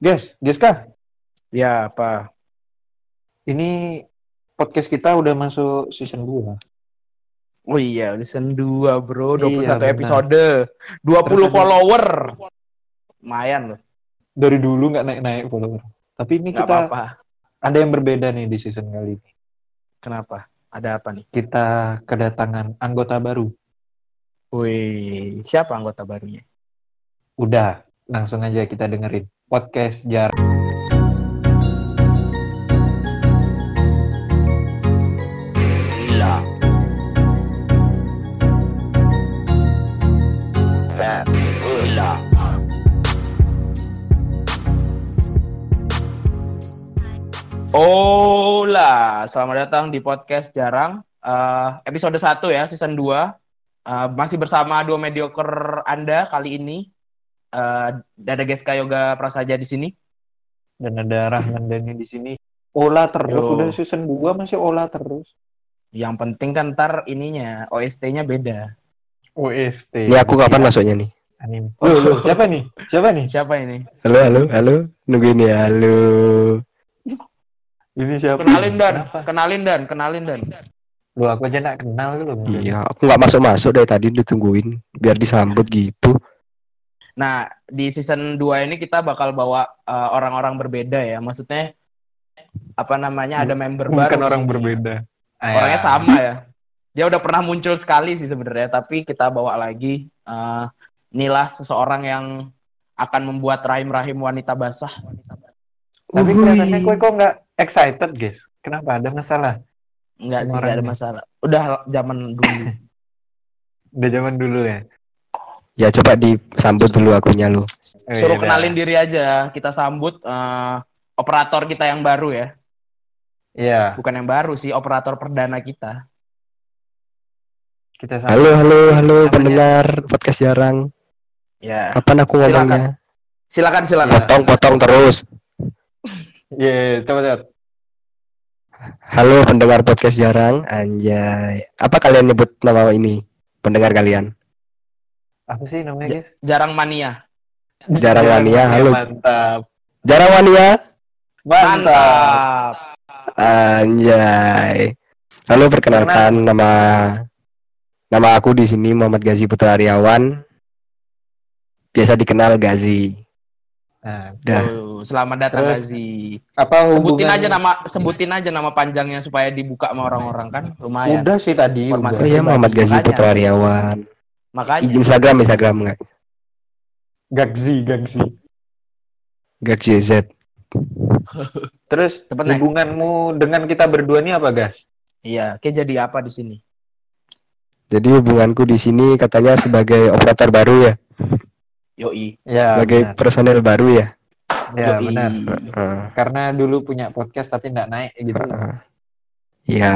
Guys, Giska, Ya, apa? ini podcast kita udah masuk season 2. Oh iya, season 2, Bro. 21 Iya, benar. episode. 20 Terus follower. Lumayan loh. Dari dulu nggak naik-naik follower. Tapi ini Nggak kita apa-apa. ada yang berbeda nih di season kali ini. Kenapa? Ada apa nih? Kita kedatangan anggota baru. Wih, siapa anggota barunya? Udah, langsung aja kita dengerin podcast jar. Gila. Hola, selamat datang di podcast Jarang. Eh, episode 1 ya, season 2. Eh, masih bersama dua mediocre Anda kali ini. Eh, ada Geska Yoga Prasaja di sini. Dan ada Rahman Dani di sini. Olah terus, Yo. udah season 2 masih olah terus. Yang penting kan ntar ininya, OST-nya beda. OST. Ini aku kapan masuknya nih? Anime. Loh, loh, siapa nih? Siapa nih? Siapa ini? Halo, halo, halo. Nungguin ya, halo. Ini siapa? Kenalin Dan, Kenapa? kenalin Dan, kenalin Dan. Loh, aku aja nggak kenal loh. Iya, aku nggak masuk-masuk dari tadi ditungguin biar disambut gitu. Nah, di season 2 ini kita bakal bawa uh, orang-orang berbeda ya. Maksudnya apa namanya? Ada member baru. Bukan orang sini. berbeda. Ah, Orangnya ya. sama ya. Dia udah pernah muncul sekali sih sebenarnya, tapi kita bawa lagi uh, inilah seseorang yang akan membuat rahim-rahim wanita basah. Tapi Uhuy. kelihatannya kue kok nggak excited, guys. Kenapa? Ada masalah? Enggak sih, Sama enggak ada orangnya. masalah. Udah zaman dulu. Udah zaman dulu ya. Ya coba disambut dulu akunya lu. Oh, Suruh iya, kenalin dah. diri aja. Kita sambut uh, operator kita yang baru ya. Iya, Bukan yang baru sih, operator perdana kita. kita sambut. Halo, halo, halo Namanya- pendengar podcast jarang. Ya. Kapan aku Silakan. ngomongnya? Silakan, silakan. Potong-potong terus. Iya, coba lihat. Halo pendengar podcast jarang. Anjay. Apa kalian nyebut nama ini? Pendengar kalian? Apa sih namanya, Ja- guys? Jarang mania. Jarang mania, halo. Mantap. Jarang mania? Mantap. Mantap. Anjay. Halo perkenalkan nama nama aku di sini Muhammad Gazi Putra Aryawan. Biasa dikenal Gazi. Nah, Dah. Oh, selamat datang Terus, Gazi. apa Sebutin aja nama sebutin aja nama panjangnya supaya dibuka sama orang-orang kan. Lumayan. Udah sih tadi. Informasi. Oh iya Muhammad Gazi. Putra Aryawan. Makanya Instagram Instagram nggak? Gagzi, Gagzi. Gazi Z. Terus Cepet, Nek. hubunganmu dengan kita berdua ini apa, guys? iya, kayak jadi apa di sini? Jadi hubunganku di sini katanya sebagai operator baru ya, Yoi. Ya, sebagai benar. personel baru ya. Ya, Yoi. benar. Heeh. Karena dulu punya podcast tapi nggak naik gitu. Heeh. Ya.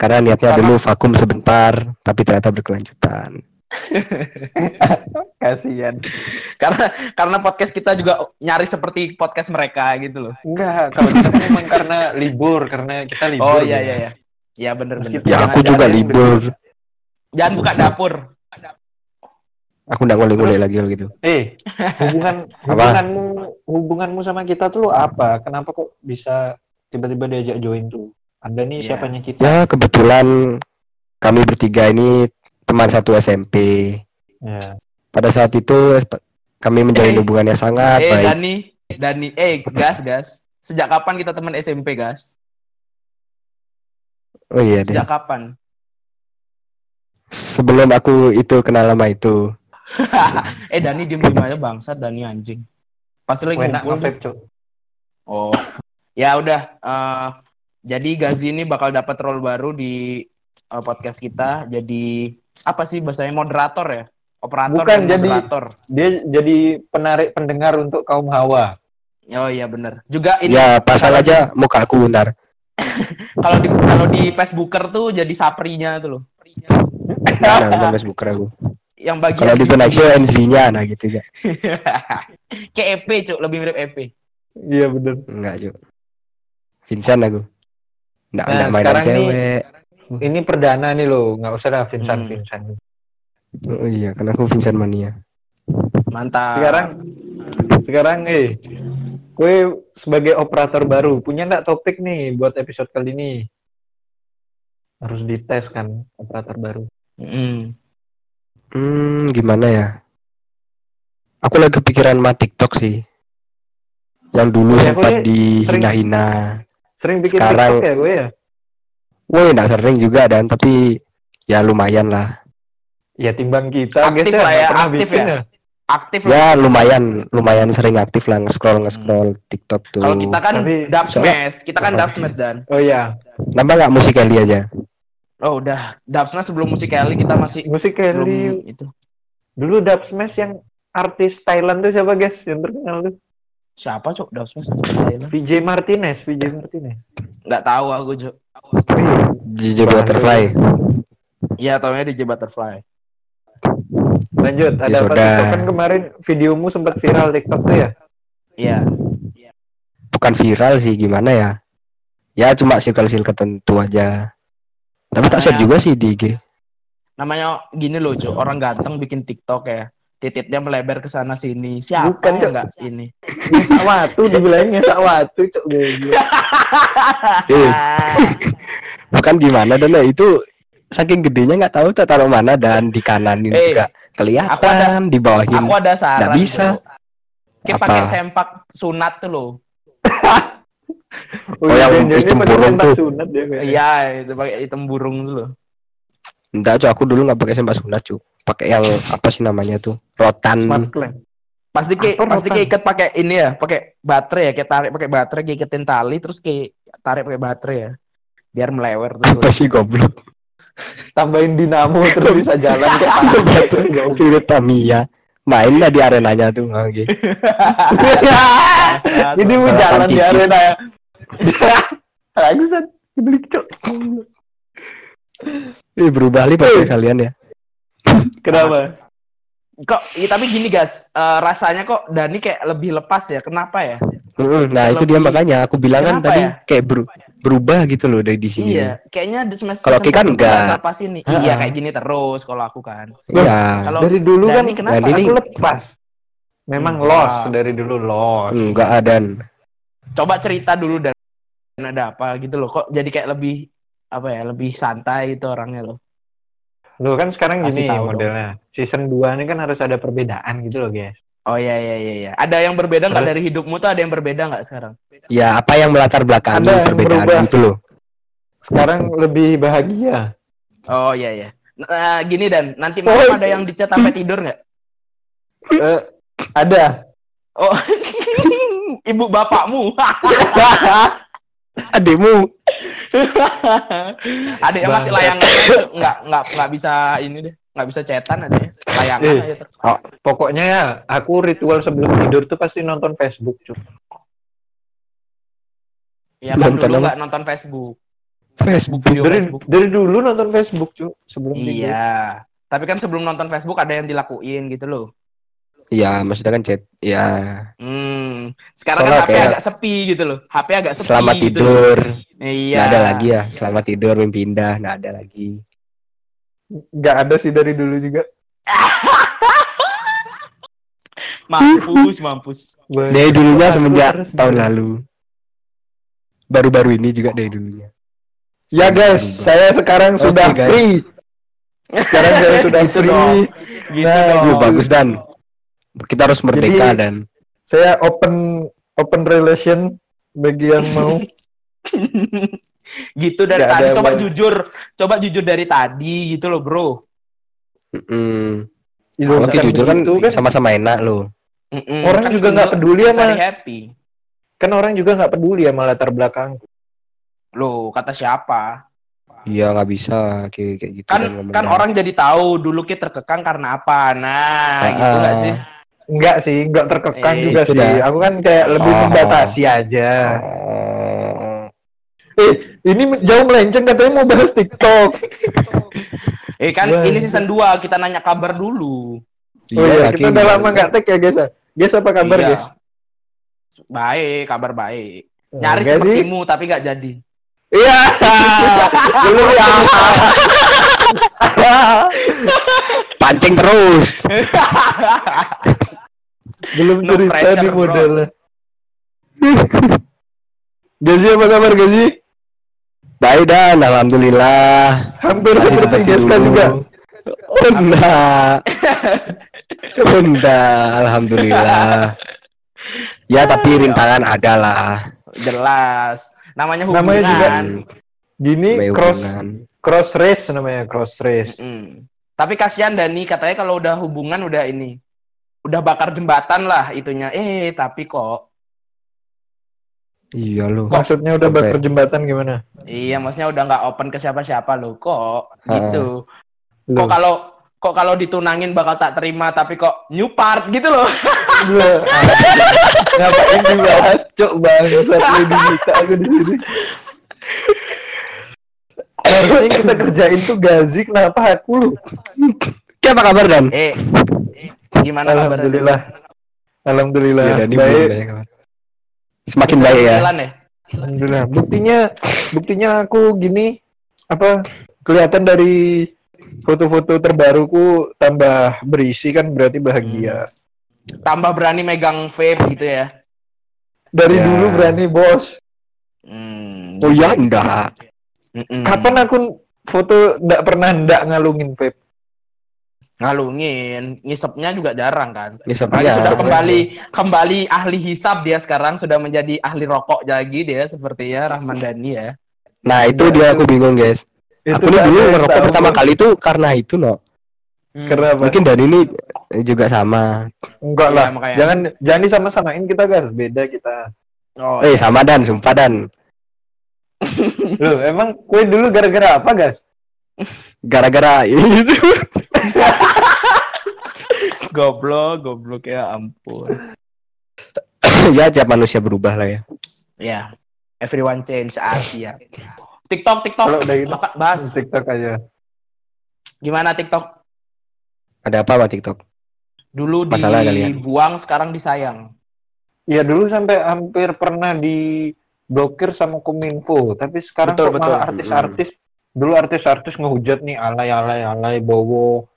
Karena niatnya Karena- dulu vakum sebentar, tapi ternyata berkelanjutan. Kasihan. Karena karena podcast kita juga nyari seperti podcast mereka gitu loh. Enggak, kalau kita kan memang karena libur, karena kita libur. Oh iya ya. iya iya. Bener bener. Meskipun- Ya aku juga jangan- libur. Jangan buka dapur. Aku nggak ngulik-ngulik lagi kalau gitu. Eh, hubungan Apa? hubunganmu hubunganmu sama kita tuh apa? Kenapa kok bisa tiba-tiba diajak join tuh? Anda nih Iya. siapanya kita? Ya kebetulan kami bertiga ini teman satu SMP. Ya. Pada saat itu kami menjalin Eh. hubungan yang sangat eh baik. Dani, Dani, eh gas gas. Sejak kapan kita teman SMP gas? Oh iya deh. Sejak kapan? Sebelum aku itu kenal lama itu. eh Dani diem diem aja bangsat Dani anjing. Pasti lagi ngumpul. Oh, ya udah. eh, jadi Gazi ini bakal dapat role baru di eh, podcast kita. Jadi apa sih bahasanya moderator ya? Operator Bukan, dan jadi- moderator. Dia jadi penarik pendengar untuk kaum hawa. Oh iya bener. Juga ini Ya pasang kalau aja muka aku bentar. kalau di kalau di Facebooker tuh jadi saprinya tuh loh. Nah, udah Facebook aku. Yang bagian Kalau di Show NZ-nya nah gitu ya. Kayak EP, Cuk, lebih mirip EP. Iya bener. Enggak, Cuk. Vincent aku. Enggak Nah, enggak main sekarang nih- cewek. Ini perdana nih loh, nggak usah lah Vincent Hmm. Vincent. Oh iya, karena aku Vincent mania. Mantap. Sekarang sekarang eh Kue sebagai operator baru, punya nggak topik nih buat episode kali ini? Harus dites kan operator baru. Mm. Hmm, gimana ya? Aku lagi kepikiran sama TikTok sih. Yang dulu ya, sempat dihina-hina. Sering bikin Sekarang- TikTok ya gue ya? Woi, enggak sering juga dan tapi ya lumayan lah. Ya timbang kita, Aktif guys, lah ya, nggak aktif bikin ya. Aktif lah. Ya lumayan, lumayan sering aktif lah nge-scroll nge-scroll TikTok tuh. Kalau kita kan Tapi- dub smash, kita kan dub smash dan. Oh iya, Nambah nggak musik Kelly aja? Oh udah, dub smash sebelum musik Kelly kita masih musik Kelly itu. dulu Dub Smash yang artis Thailand tuh siapa guys yang terkenal tuh? Siapa cok? Thailand? VJ Martinez, VJ Martinez. Nggak tahu aku cok. JJ Butterfly. Iya, taunya DJ Butterfly. Lanjut, ada apa sudah. TikTok kan kemarin videomu sempat viral TikTok tuh ya? Iya. Bukan viral sih, gimana ya? Ya cuma circle-circle tertentu aja. Tapi tak share Namanya- juga sih di IG. Namanya gini loh cok, orang ganteng bikin TikTok ya. Titiknya melebar ke sana sini. Siapa Bukan, yang Cok. nggak ini? Ngesak watu dibilangnya ngesak watu cok gue. Eh, bukan gimana dan ya, itu saking gedenya nggak tahu tak taruh mana dan di kanan ini Eh, juga aku kelihatan di bawahin. Aku ada saran. Nggak bisa. Cok. Apa? pakai sempak sunat tuh loh. Oh, yang jangan-jangan sistem dia burung tuh. Sunat dia, kayaknya. Iya, itu pakai hitam burung tuh loh. Enggak, cu, aku dulu nggak pakai sempak sunat, cu. Pakai yang apa sih namanya tuh? Rotan. Smart clamp. Pasti kayak pasti kayak ikat pakai ini ya, pakai baterai ya, kayak tarik pakai baterai, kayak iketin tali terus kayak tarik pakai baterai ya. Biar melewer tuh. Apa sih goblok? Tambahin dinamo terus bisa jalan kayak batu. Irit Tamiya. Main lah di arenanya tuh. Ah, Oke. Jadi mau jalan di arena ya. Aku san beli cok. Ih, berubah nih pakai kalian ya. Kenapa? Kok, iya, tapi gini guys, eh, rasanya kok Dani kayak lebih lepas ya. Kenapa ya? Mm-mm, Nah, itu Lebih- dia makanya aku bilang kan tadi ya? kayak beru- berubah gitu loh dari di sini. Iya, kayaknya di semester Kalau kan enggak. pas ini. Iya, kayak gini terus kalau aku kan. Iya. Kalau Dari dulu kan Dani kenapa? Dani ini- aku lepas. Memang Enggak. lost dari dulu lost. Enggak adan. Coba cerita dulu dan ada apa gitu loh. Kok jadi kayak lebih apa ya, lebih santai gitu orangnya loh. Lu kan sekarang Kasih gini modelnya. Season 2 ini kan harus ada perbedaan gitu loh, guys. Oh iya iya iya iya. Ada yang berbeda nggak dari hidupmu tuh ada yang berbeda nggak sekarang? Ya, apa yang melatar belakangi Ada yang perbedaan berubah. itu loh. Sekarang lebih bahagia. Oh iya iya. Nah, gini dan nanti malam ada yang dicat sampai tidur nggak? Eh, ada. Oh, ibu bapakmu. Ademu. yang masih layangan nggak nggak nggak bisa ini deh nggak bisa cetan ada ya layangan Eh. aja terus. Pokoknya ya, aku ritual sebelum tidur tuh pasti nonton Facebook, cuy. Ya kan dulu nggak nonton Facebook. Facebook. Video Dari, Facebook. dari dulu nonton Facebook, cuy. Sebelum tidur. Iya. Tapi kan sebelum nonton Facebook ada yang dilakuin gitu loh. Iya, maksudnya kan chat. Ya, Hmm. Sekarang Soalnya kan HP kayak- agak sepi gitu loh. HP agak sepi selamat gitu. tidur. Iya. Nggak ada lagi ya. Selamat tidur, mimpi indah. Nggak ada lagi. Nggak ada sih dari dulu juga. Mampus, mampus. Dari dulunya semenjak harus tahun lalu. Baru-baru ini juga dari dulunya. Ya guys, saya sekarang Oke, sudah guys. free. Sekarang saya sudah Gitu free. Gitu Nah, dong. Bagus dan kita harus merdeka Jadi- dan Saya open open relation bagi yang mau. gitu dari Nggak tadi coba yang- jujur coba jujur dari tadi gitu loh bro Mm, Ilo, Oke kan jujur kan begitu kan sama-sama enak loh. Mm-mm, Orang kan juga nggak peduli sama- very happy kan orang juga nggak peduli sama latar belakang. loh kata siapa Iya nggak bisa kayak kayak gitu. kan ngomongnya. kan orang jadi tahu dulu kita terkekang karena apa nah Ah, gitu nggak sih Enggak sih, enggak terkekang Eh, juga itu sih. dah. Aku kan kayak lebih Oh. membatasi aja. Oh. Eh, ini jauh melenceng katanya mau bahas TikTok. eh kan Wah. ini season 2 kita nanya kabar dulu Oh iya, kita kayak udah lama nggak tag ya guys. ya? Guys apa kabar Iya. guys? baik kabar baik nyaris Enggak sih. sepertimu tapi nggak jadi Iya. Dulu ya. Pancing terus. Belum No cerita pressure, di bros. modelnya. Gazi apa kabar Gazi? Baik dan alhamdulillah. Hampir Masih seperti Geska juga. Oh, enggak. enggak, alhamdulillah. Ya tapi rintangan ada lah. Jelas. Namanya hubungan. Namanya juga Gini namanya cross. Cross race namanya cross race. Mm-mm. Tapi kasihan Dani katanya kalau udah hubungan udah ini. Udah bakar jembatan lah itunya. Eh, tapi kok Iya loh. Maksudnya udah bakar jembatan gimana? Iya, maksudnya udah nggak open ke siapa-siapa loh kok. Ah. Gitu. Kok Loh. kalau kok kalau ditunangin bakal tak terima tapi kok new part gitu loh. Loh, Ngapain dibahas? Cok banget lu diminta aku di sini. Harusnya yang kita kerjain tuh Gazi kenapa aku lu? Ki, apa kabar Dan? Eh, gimana kabarnya? Alhamdulillah. Alhamdulillah. Iya, Dani baik. belum banyak kabar. Semakin baik ya. Ya? Alhamdulillah. Buktinya buktinya aku gini apa kelihatan dari foto-foto terbaruku tambah berisi kan berarti bahagia. Tambah berani megang vape gitu ya. Dari Ya. dulu berani, Bos. Hmm. Oh ya enggak. Mm-mm. Kapan aku foto ndak pernah ndak ngalungin vape? ngalungin, ngisepnya juga jarang kan. Ngisepnya. Apalagi sudah kembali kembali ahli hisap dia sekarang sudah menjadi ahli rokok lagi dia sepertinya Rahman Dani ya. Nah itu dia aku bingung guys. aku nih dulu ngerokok tahu, pertama kali itu karena itu no. Kenapa? Mungkin Dan ini juga sama. Enggak Iya, lah. makanya. Jangan jangan disama-samain kita guys, beda kita. Oh, Eh sama Dan, sumpah Dan. Loh, emang kue dulu gara-gara apa, guys? Gara-gara itu. goblok, goblok ya ampun. ya tiap manusia berubah lah ya. Ya, everyone change Asia. TikTok, TikTok. Kalau udah gitu, bahas TikTok aja. gimana TikTok? Ada apa sama TikTok? Dulu Masalah kalian. dibuang, sekarang disayang. Iya dulu sampai hampir pernah diblokir sama Kominfo, tapi sekarang Betul, kok betul. malah artis-artis dulu artis-artis ngehujat nih alay alay alay bowo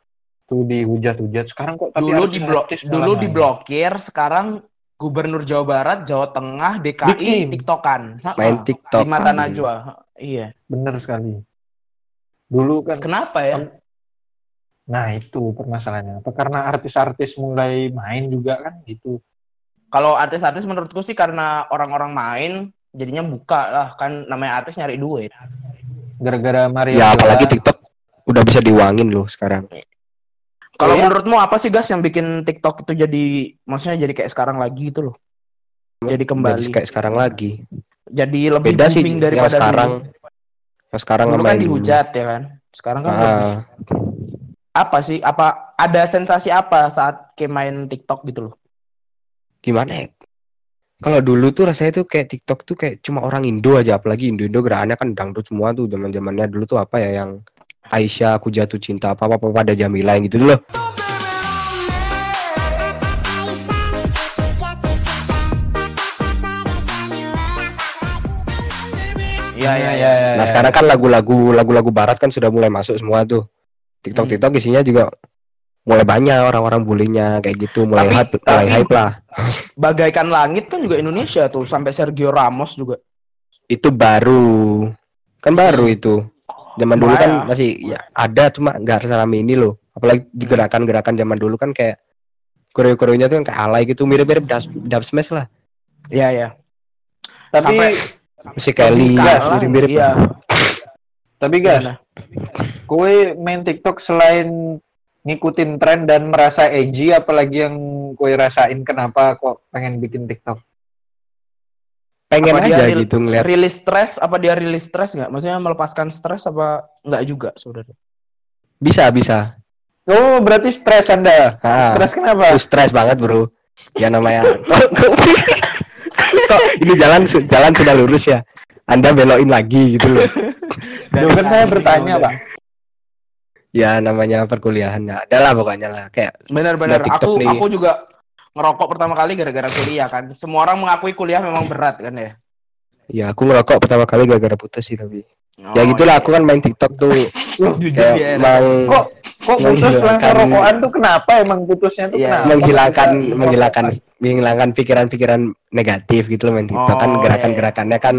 tuh dihujat-hujat. Sekarang kok tapi Dulu diblok, dulu diblokir, sekarang Gubernur Jawa Barat, Jawa Tengah, DKI, Bikin. TikTokan. Main TikTok. Di mata Najwa. Iya. Bener sekali. Dulu kan Kenapa ya? Nah itu permasalahannya. Apa karena artis-artis mulai main juga kan gitu. Kalau artis-artis menurutku sih karena orang-orang main jadinya buka lah kan namanya artis nyari duit. Gara-gara Maria. Ya apalagi TikTok udah bisa diuangin loh sekarang. Kalau Iya. menurutmu apa sih gas yang bikin TikTok itu jadi maksudnya jadi kayak sekarang lagi gitu loh. Jadi kembali. Jadi kayak sekarang lagi. Jadi lebih Beda sih booming yang daripada sekarang. dulu. Yang sekarang Dulu kan dulu. dihujat ya kan. Sekarang kan lebih- Ah, apa sih? Apa ada sensasi apa saat kayak main TikTok gitu loh? gimana ya? Kalau dulu tuh rasanya tuh kayak TikTok tuh kayak cuma orang Indo aja, apalagi Indo-Indo gerakannya kan dangdut semua tuh zaman-zamannya dulu tuh apa ya yang Aisyah aku jatuh cinta apa apa pada Jamila yang gitu loh. Iya iya iya. Nah sekarang kan lagu-lagu lagu-lagu barat kan sudah mulai masuk semua tuh. TikTok Hmm. TikTok isinya juga mulai banyak orang-orang bulinya kayak gitu, mulai Tapi- hype, mulai tapi- hype lah. Bagaikan langit kan juga Indonesia tuh sampai Sergio Ramos juga. Itu baru kan baru Hmm. itu. Zaman dulu kan masih ya ada cuma nggak serame ini loh. Apalagi di gerakan-gerakan zaman dulu kan kayak koreo-koreonya tuh kan kayak alay gitu, mirip-mirip dub, dub smash lah. Iya iya. Tapi Musik Kelly, Kalah, mirip-mirip. Iya. tapi guys, kue main TikTok selain ngikutin tren dan merasa edgy, apalagi yang kue rasain kenapa kok pengen bikin TikTok? Pengen Apa aja gitu ngeliat. Rilis stres apa dia rilis stres nggak? Maksudnya melepaskan stres apa nggak juga saudara? Bisa, bisa. Oh, berarti stres Anda. Ah. Stres kenapa? Aku stres banget bro ya namanya kok, ini jalan jalan sudah lurus ya anda belokin lagi gitu loh Loh, kan saya bertanya, Pak. Ya namanya perkuliahan ya ada lah pokoknya lah kayak Benar-benar. Aku nih. aku juga ngerokok pertama kali gara-gara kuliah kan. Semua orang mengakui kuliah memang berat kan ya. ya aku ngerokok pertama kali gara-gara putus sih tapi Oh, ya gitulah iya. aku kan main TikTok tuh Jujur ya. emang Kok kok putus rokokan tuh kenapa emang putusnya tuh Iya. kenapa? menghilangkan Bisa- menghilangkan menghilangkan pikiran-pikiran negatif gitu loh main TikTok kan Oh, gerakan-gerakannya kan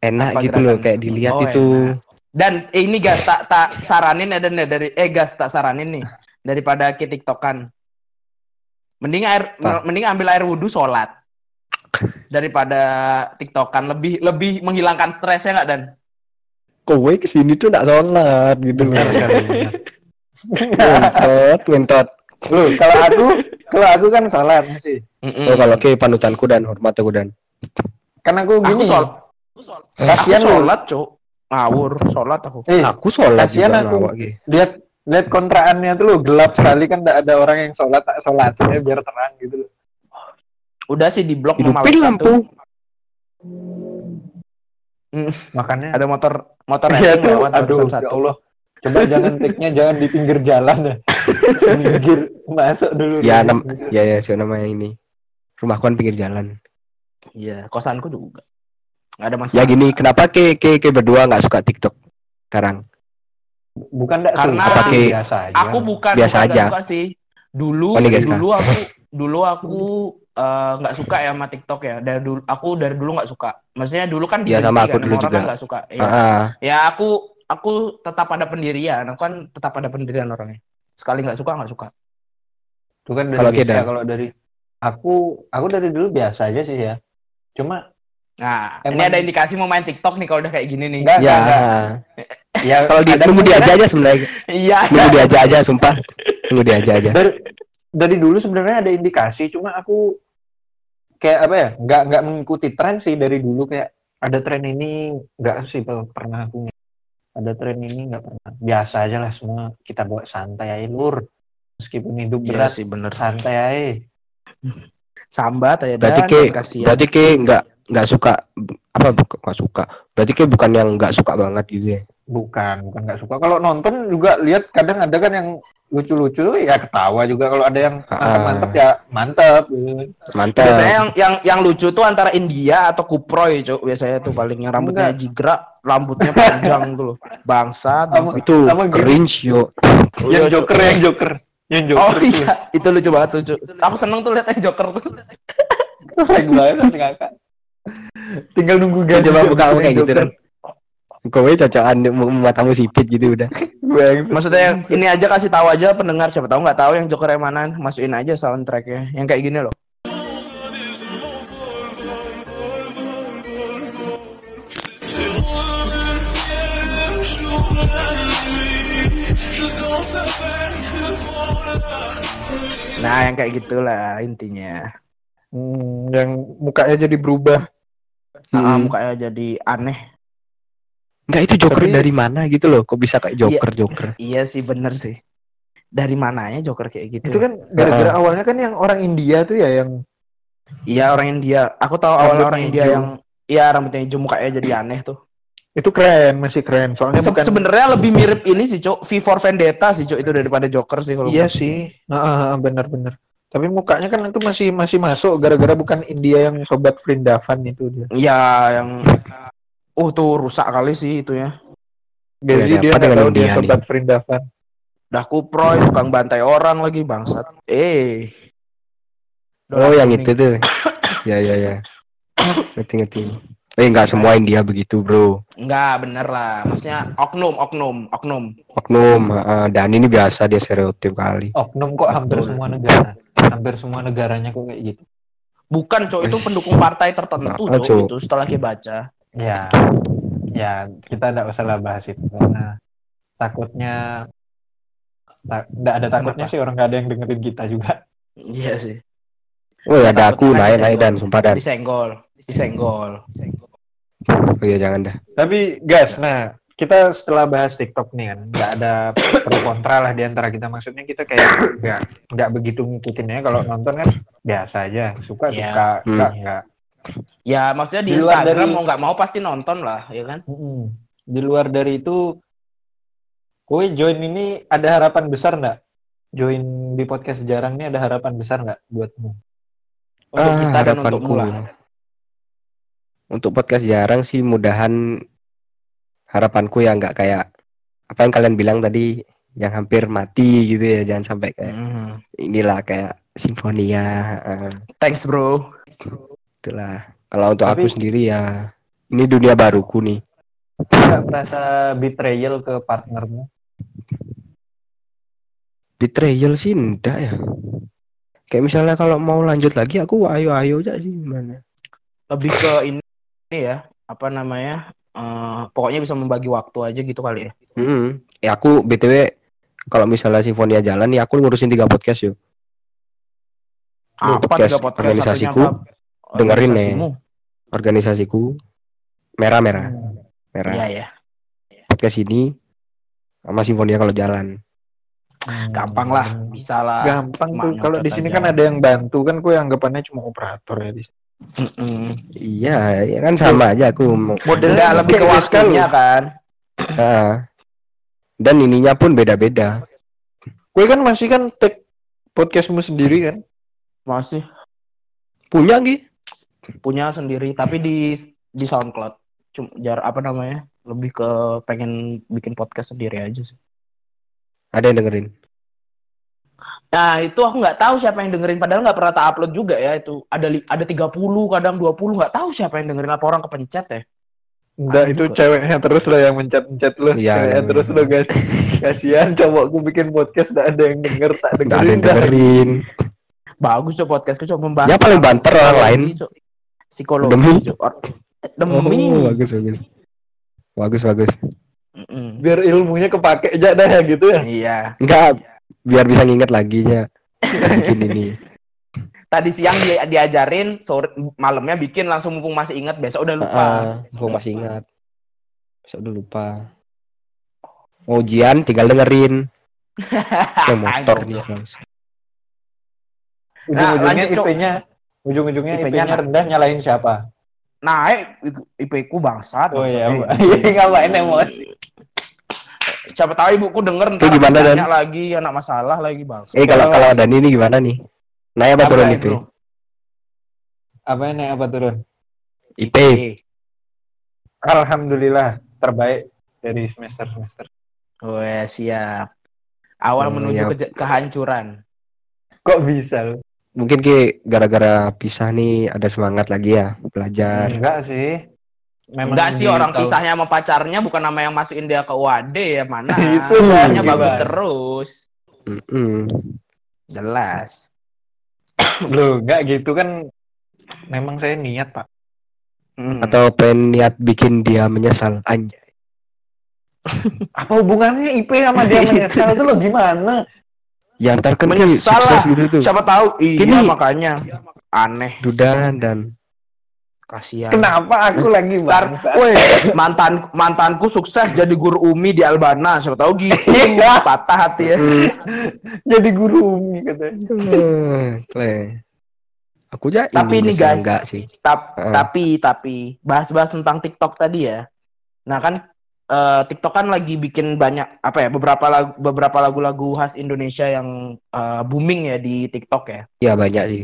enak Apa gitu loh gerakan? kayak dilihat Oh, itu enak. Dan eh, ini gas tak tak saranin ada nih dari eh gas tak saranin nih daripada ke TikTokan. Mending air Apa? mending ambil air wudhu sholat daripada TikTokan lebih lebih menghilangkan stresnya nggak dan? kowe ke sini tuh nggak sholat gitu loh kan, mentot mentot Loh, kalau aku kalau aku kan sholat masih. oh kalau ke panutanku dan hormat aku dan Kan aku aku gini. sholat. Aku Kasihan lu. sholat, Cuk. Ngawur, sholat aku. Eh, aku sholat kasihan juga aku. Ki. lihat lihat kontraannya tuh lo gelap sekali kan tidak ada orang yang sholat tak sholat ya biar terang gitu loh. Udah sih di blok hidupin lampu tuh. Makanya Ada motor motor Iya tuh, lewat aduh, ya satu. Allah. Coba jangan take-nya jangan di pinggir jalan ya. pinggir masuk dulu. ya nam ya ya siapa namanya ini rumahku kan pinggir jalan Iya, kosanku juga. Ada masalah. ya gini kenapa ke ke ke berdua nggak suka TikTok sekarang Bukan enggak Karena suka, Pakai- biasa aja. Aku bukan Biasa bukan aja. suka sih. Dulu Oh, dulu aku dulu aku eh, nggak suka ya sama TikTok ya. Dari dulu aku dari dulu nggak suka. Maksudnya dulu kan Iya, sama aku kan, dulu orang juga. kan nggak suka. Ya. Ah, ya aku aku tetap pada pendirian. Aku kan tetap pada pendirian orangnya. Sekali nggak suka nggak suka. Itu kan dari Kalau. Kedan? kalau dari aku aku dari dulu biasa aja sih ya. Cuma Nah, ini Emang- ada indikasi mau main TikTok nih kalau udah kayak gini nih. enggak ya. enggak, enggak. Ya kalau di ada nunggu kemungkinan- diajak aja sebenarnya. Iya. nunggu diajak aja sumpah. Nunggu diajak aja. Dari dari dulu sebenarnya ada indikasi cuma aku kayak apa ya nggak nggak mengikuti tren sih dari dulu. Kayak ada tren ini nggak sih pernah aku ada tren ini nggak pernah. Biasa aja lah semua. Kita bawa santai aja lur. Meskipun hidup Iya berat sih bener. santai aja. Sambat aja berarti ke berarti ke nggak nggak suka apa bukan nggak suka berarti ke bukan yang nggak suka banget gitu ya bukan bukan nggak suka kalau nonton juga lihat kadang ada kan yang lucu-lucu ya ketawa juga kalau ada yang mantep-mantep ya mantep mantap Biasanya yang yang yang lucu tuh antara India atau Kuproy, Cuk. Biasanya tuh paling yang rambutnya Enggak. jigrak, rambutnya panjang tuh loh. Bangsat, Sama- bangsat. itu sama cringe yo Oh, yang iya, Cuk. joker yang joker yang Oh joker tuh. iya, itu lucu banget tuh, Cuk. Aku seneng tuh liat yang Joker tuh. Banget kakak. Tinggal nunggu gaji. coba buka kamu kayak gitu dan kowe cocokan mu- matamu sipit gitu udah Maksudnya yang ini aja kasih tahu aja pendengar siapa tahu nggak tahu yang Joker yang mana, masukin aja soundtracknya. Yang kayak gini loh. Nah, yang kayak gitulah intinya. Hmm, yang mukanya jadi berubah. Hmm. mukanya jadi aneh. Enggak itu Joker Tapi- dari mana gitu loh kok bisa kayak Joker Joker Iya sih bener sih. Dari mananya Joker kayak gitu? Itu kan gara-gara awalnya kan yang orang India tuh ya yang Iya orang India. Aku tahu awalnya Rambutnya orang India hijau. yang Iya rambutnya hijau mukanya jadi aneh tuh. itu keren, masih keren. Soalnya Se- bukan Sebenarnya lebih mirip ini sih, Cok. V for Vendetta sih, Cok, itu daripada Joker sih kalau Iya menurut- sih. Heeh, benar-benar. Tapi mukanya kan itu masih masih masuk gara-gara bukan India yang sobat Vrindavan itu dia. Iya, yang Oh, tuh rusak kali sih itu ya. Jadi ada dia nggak tahu dia sobat Vrindavan. Dah kuproy, tukang bantai orang lagi bangsat. Eh. oh yang itu tuh ya ya ya ngerti ngerti eh nggak semua India begitu bro Enggak, bener lah. Maksudnya oknum, oknum, oknum. oknum ah, dan ini biasa dia stereotip kali Oknum kok hampir semua negara. Hampir semua negaranya kok kayak gitu. Bukan, Cok, itu pendukung partai tertentu, Cok, Cok. itu setelah kita baca. Ya, ya kita tidak usah lah bahas itu karena takutnya tidak ada takutnya Kenapa? sih orang nggak ada yang dengerin kita juga. Iya sih. oh ya ada aku naik naik disenggol. dan sumpah dan Disenggol, disenggol. oh iya jangan dah Tapi guys, nah kita setelah bahas TikTok nih kan, nggak ada pro kontra lah di antara kita. Maksudnya kita kayak nggak nggak begitu ngikutinnya. Kalau nonton kan biasa aja, suka Iya. suka, Hmm. nggak nggak. Ya, maksudnya di, Di luar Instagram dari- mau nggak mau pasti nonton lah, ya kan? Di luar dari itu, kowe join ini ada harapan besar nggak? Join di podcast jarang ini ada harapan besar nggak buatmu? Untuk Ah, kita dan harapanku. untukmu lah. untuk podcast jarang sih mudahan harapanku ya nggak kayak apa yang kalian bilang tadi yang hampir mati gitu ya jangan sampai kayak Hmm. inilah kayak simfonia Thanks bro. itulah kalau untuk aku Tapi- sendiri ya ini dunia baruku nih nggak merasa betrayal ke partnermu betrayal sih enggak ya kayak misalnya kalau mau lanjut lagi aku ayo ayo aja sih gimana Lebih ke ini, ini ya, apa namanya? Eh, pokoknya bisa membagi waktu aja gitu kali ya. Hmm. Ya aku BTW kalau misalnya Sinfonia jalan ya aku ngurusin tiga podcast yuk. Apa podcast tiga podcast organisasiku, apa? dengerin nih. Organisasimu? Organisasiku merah-merah, merah. Iya ya. Podcast ini sama Sinfonia kalau jalan. Gampang lah, bisa lah. gampang Cuma tuh kalau di sini aja. kan ada yang bantu kan gue anggapannya cuma operator ya di sini. Mm-mm. Iya, ya kan sama aja aku. Enggak lebih ke waktunya kan. Ah. Dan ininya pun beda-beda. gue kan masih kan take podcastmu sendiri kan Masih Punya Gi? punya sendiri tapi di di SoundCloud. Cuma jar apa namanya? Lebih ke pengen bikin podcast sendiri aja sih. Ada yang dengerin. Nah, itu aku nggak tahu siapa yang dengerin padahal nggak pernah tak upload juga ya itu. Ada li- ada 30, kadang 20 nggak tahu siapa yang dengerin apa orang kepencet ya. Enggak itu juga. ceweknya terus lo yang mencet-mencet lo Iya, ceweknya iya, terus lo guys kasihan cowokku bikin podcast gak ada yang denger tak Nggak ada dengerin yang dengerin. Bagus tuh podcastku coba membahas. Ya, paling banter orang lain. Cok. Psikologi. Demi. Cok. Demi. Oh, bagus bagus. Bagus bagus. Mm-mm. biar ilmunya kepake aja dah ya gitu ya Iya. Enggak, biar bisa nginget lagi ya. Bikin ini. Tadi siang dia diajarin, sore malamnya bikin langsung mumpung masih ingat, besok udah lupa. Ah, aku masih ingat. Besok udah lupa. Mau ujian tinggal dengerin. Kayak motor dia. Mas. ujung-ujungnya Nah. IP-nya ujung-ujungnya IP-nya IP-nya rendah nyalahin siapa Naik IP ku bangsat. oh iya. Iya, ngapain emosi Siapa tahu ibuku denger ntar gimana, nanya lagi anak masalah lagi bang. Eh kalau kalau Dani ini gimana nih? Naik apa turun IP? apa ini apa turun IP. alhamdulillah terbaik dari semester semester Wah siap. Awal Hmm, menuju ya. ke- kehancuran. kok bisa lo Mungkin ki gara-gara pisah nih ada semangat lagi ya belajar. enggak sih memang Enggak sih orang tahun- pisahnya sama pacarnya bukan nama yang masukin dia ke UAD ya mana. Itu Namanya bagus terus. Mm-mm. Jelas. Loh, enggak gitu kan memang saya niat pak Hmm. Atau pengen niat bikin dia menyesal anjay. apa hubungannya IP sama dia menyesal itu lo gimana Ya ntar kan Menyesal sukses lah. gitu tuh. Siapa tahu iya Gini. makanya aneh Dudan dan kasihan. kenapa aku lagi bangsa woi, mantan mantanku sukses jadi guru umi di Albana. Siapa tahu gitu. Iya. Patah hati ya. jadi guru umi katanya Kle. Aku aja Tapi ini guys. enggak sih. Tap- Heeh. Tapi tapi bahas-bahas tentang TikTok tadi ya. Nah kan eh, TikTok kan lagi bikin banyak apa ya beberapa lagu beberapa lagu-lagu khas Indonesia yang eh, booming ya di TikTok ya. Ya banyak sih.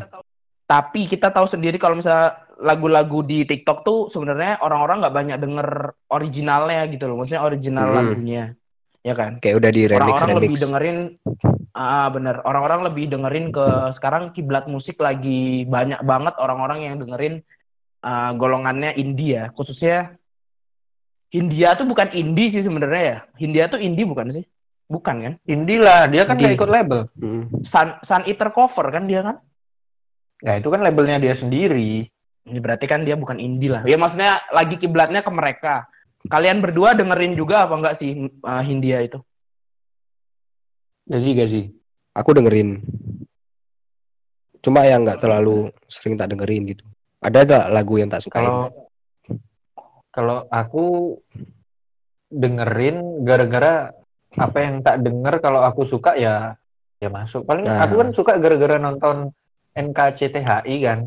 Tapi kita tahu sendiri kalau misalnya lagu-lagu di TikTok tuh sebenarnya orang-orang nggak banyak denger originalnya gitu loh. Maksudnya original Hmm. lagunya. Ya kan? Kayak udah di remix Orang-orang remix. lebih dengerin ah bener. Orang-orang lebih dengerin ke sekarang kiblat musik lagi banyak banget orang-orang yang dengerin ah, golongannya indie ya. Khususnya Hindia tuh bukan indie sih sebenarnya ya. Hindia tuh indie bukan sih? Bukan kan? Indie lah dia kan nggak ikut label Mm. Sun, Sun Eater cover kan dia kan? ya itu kan labelnya dia sendiri Ini berarti kan dia bukan indie lah. Ya maksudnya lagi kiblatnya ke mereka. Kalian berdua dengerin juga apa enggak sih uh, Hindia itu? gaji gaji Aku dengerin. Cuma yang nggak terlalu sering tak dengerin gitu. Ada tak lagu yang tak sukain? kalau kalau aku dengerin gara-gara apa yang tak denger kalau aku suka ya ya masuk paling Nah. aku kan suka gara-gara nonton NKCTHI kan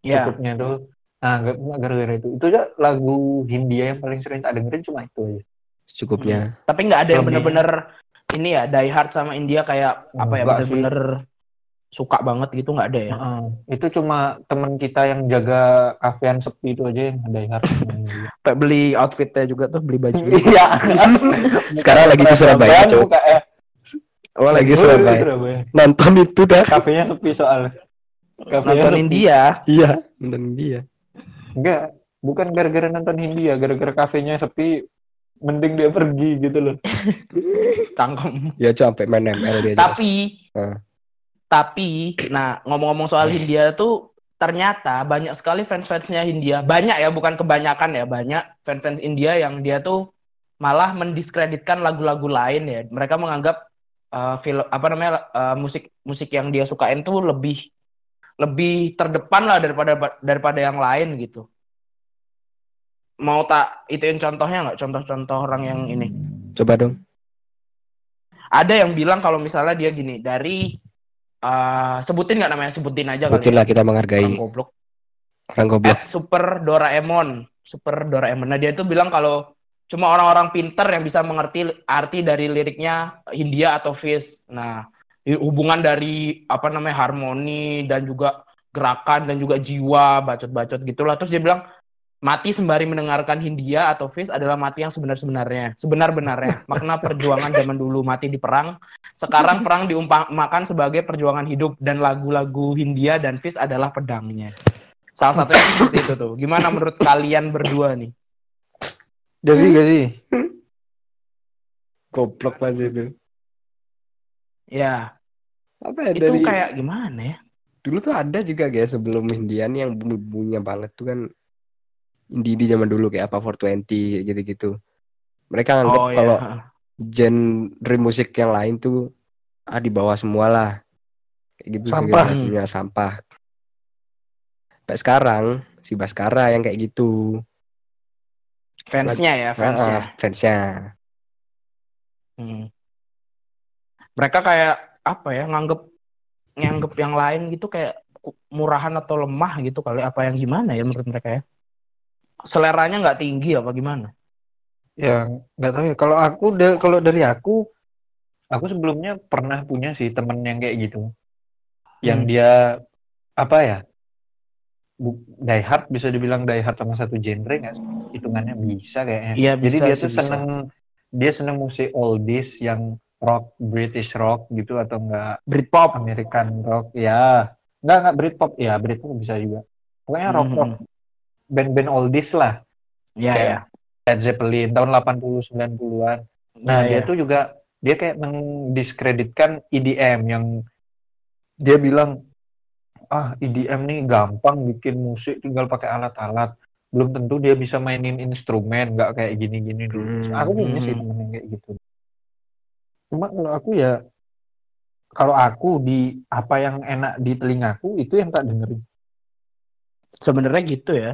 Ya. cukupnya tuh nah gara-gara itu itu aja lagu Hindia yang paling sering tak dengerin cuma itu aja Cukupnya. Tapi nggak ada yang bener-bener ini ya die hard sama India kayak apa ya bener-bener suka banget gitu nggak ada ya? Heeh. itu cuma teman kita yang jaga kafean sepi itu aja yang ada hard Kayak beli outfitnya juga tuh, beli baju. iya Sekarang lagi di Surabaya, Cok. buka ya Oh lagi Surabaya. Surabaya. Nonton itu dah. kafenya sepi soalnya kafenya Nonton. India, Iya, nonton dia. enggak bukan gara-gara nonton Hindia gara-gara kafenya sepi mending dia pergi gitu loh cangkem. Ya sampai main ML dia. Tapi, Ah. tapi, nah ngomong-ngomong soal Hindia tuh ternyata banyak sekali fans-fansnya Hindia, banyak ya, bukan kebanyakan ya, banyak fans-fans India yang dia tuh malah mendiskreditkan lagu-lagu lain ya. Mereka menganggap eh, film apa namanya eh, musik musik yang dia sukain tuh lebih lebih terdepan lah daripada daripada yang lain gitu. Mau tak ituin contohnya nggak? Contoh-contoh orang yang ini. Coba dong. Ada yang bilang kalau misalnya dia gini dari eh, sebutin nggak namanya sebutin aja Betul kali. lah ya. kita Orang menghargai goblok. orang goblok. At Super Doraemon, Super Doraemon. Nah dia tuh bilang kalau cuma orang-orang pinter yang bisa mengerti arti dari liriknya Hindia atau Fish. Nah hubungan dari apa namanya harmoni dan juga gerakan dan juga jiwa bacot-bacot gitulah. Terus dia bilang mati sembari mendengarkan Hindia atau Fish adalah mati yang sebenar-sebenarnya. Sebenar-benarnya. Makna perjuangan zaman dulu mati di perang. Sekarang perang diumpamakan sebagai perjuangan hidup dan lagu-lagu Hindia dan Fish adalah pedangnya. Salah satunya seperti itu tuh. Gimana menurut kalian berdua nih? jadi gak sih Goblok banget itu. Ya, Apa ya itu dari kayak gimana ya? dulu tuh ada juga guys sebelum Indian yang bumi-buminya banget tuh kan indie di zaman dulu kayak apa 420 gitu-gitu. Mereka anggap Oh kalau ya. genre musik yang lain tuh ah di bawah semua lah. Kayak gitu Sampah. segala macamnya sampah. Sampai sekarang si Baskara yang kayak gitu. Fansnya ya, fansnya. Ah, fansnya. Hmm. Mereka kayak apa ya? Nganggep nganggep yang lain gitu kayak murahan atau lemah gitu kali. Apa yang gimana ya menurut mereka ya? Seleranya nggak tinggi apa gimana? ya nggak tahu ya kalau aku da- kalau dari aku aku sebelumnya pernah punya sih temen yang kayak gitu yang Hmm. dia apa ya die hard bisa dibilang die hard sama satu genre nggak hitungannya bisa kayaknya Iya jadi bisa dia sih, tuh bisa. seneng dia seneng musik oldies yang rock British rock gitu atau enggak Britpop. American rock ya enggak enggak Britpop ya Britpop bisa juga pokoknya rock rock Hmm. band-band oldies lah Ya Kayak ya. Led Zeppelin tahun 80 90-an Nah, Ya, dia ya. tuh juga dia kayak mendiskreditkan EDM yang dia bilang ah EDM nih gampang bikin musik tinggal pakai alat-alat. Belum tentu dia bisa mainin instrumen nggak kayak gini-gini dulu. Hmm. Aku punya sih Hmm. temen yang kayak gitu. Cuma kalau aku ya kalau aku di apa yang enak di telingaku itu yang tak dengerin. Sebenarnya gitu ya.